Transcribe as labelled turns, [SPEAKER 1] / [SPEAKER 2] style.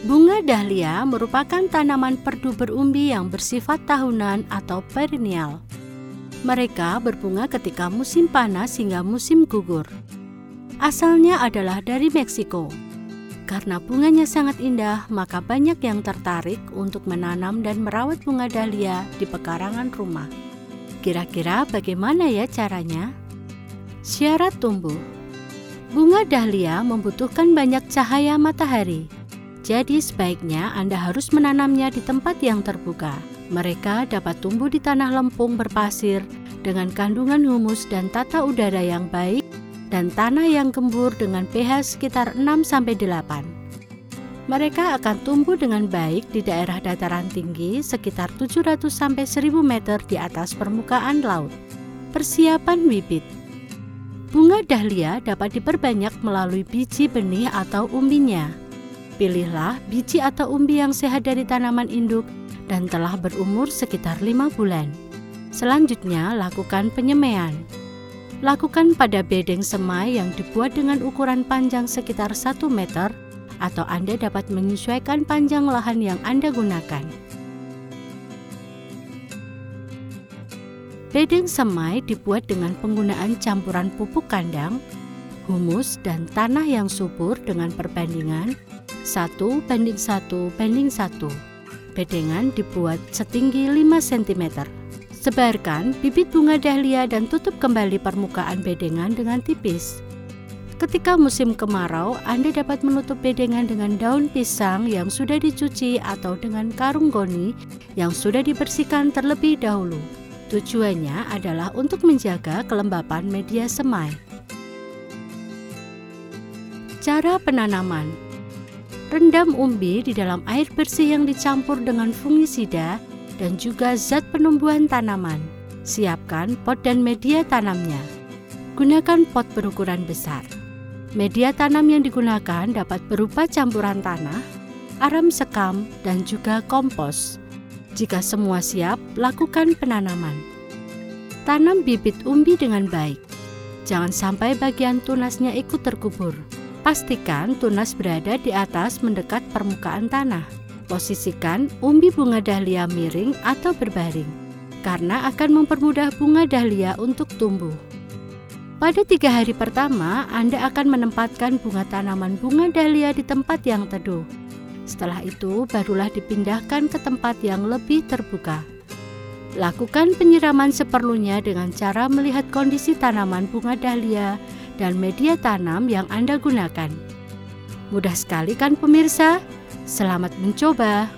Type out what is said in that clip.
[SPEAKER 1] Bunga dahlia merupakan tanaman perdu berumbi yang bersifat tahunan atau perennial. Mereka berbunga ketika musim panas hingga musim gugur. Asalnya adalah dari Meksiko. Karena bunganya sangat indah, maka banyak yang tertarik untuk menanam dan merawat bunga dahlia di pekarangan rumah. Kira-kira bagaimana ya caranya? Syarat tumbuh Bunga dahlia membutuhkan banyak cahaya matahari jadi sebaiknya Anda harus menanamnya di tempat yang terbuka. Mereka dapat tumbuh di tanah lempung berpasir dengan kandungan humus dan tata udara yang baik dan tanah yang gembur dengan pH sekitar 6-8. Mereka akan tumbuh dengan baik di daerah dataran tinggi sekitar 700-1000 meter di atas permukaan laut. Persiapan bibit Bunga dahlia dapat diperbanyak melalui biji benih atau umbinya. Pilihlah biji atau umbi yang sehat dari tanaman induk dan telah berumur sekitar lima bulan. Selanjutnya, lakukan penyemaian. Lakukan pada bedeng semai yang dibuat dengan ukuran panjang sekitar 1 meter atau Anda dapat menyesuaikan panjang lahan yang Anda gunakan. Bedeng semai dibuat dengan penggunaan campuran pupuk kandang, humus, dan tanah yang subur dengan perbandingan 1 banding 1 banding 1. Bedengan dibuat setinggi 5 cm. Sebarkan bibit bunga dahlia dan tutup kembali permukaan bedengan dengan tipis. Ketika musim kemarau, Anda dapat menutup bedengan dengan daun pisang yang sudah dicuci atau dengan karung goni yang sudah dibersihkan terlebih dahulu. Tujuannya adalah untuk menjaga kelembapan media semai. Cara penanaman Rendam umbi di dalam air bersih yang dicampur dengan fungisida dan juga zat penumbuhan tanaman. Siapkan pot dan media tanamnya. Gunakan pot berukuran besar. Media tanam yang digunakan dapat berupa campuran tanah, aram sekam, dan juga kompos. Jika semua siap, lakukan penanaman. Tanam bibit umbi dengan baik. Jangan sampai bagian tunasnya ikut terkubur. Pastikan tunas berada di atas mendekat permukaan tanah. Posisikan umbi bunga dahlia miring atau berbaring, karena akan mempermudah bunga dahlia untuk tumbuh. Pada tiga hari pertama, Anda akan menempatkan bunga tanaman bunga dahlia di tempat yang teduh. Setelah itu, barulah dipindahkan ke tempat yang lebih terbuka. Lakukan penyiraman seperlunya dengan cara melihat kondisi tanaman bunga dahlia dan media tanam yang Anda gunakan. Mudah sekali kan pemirsa? Selamat mencoba.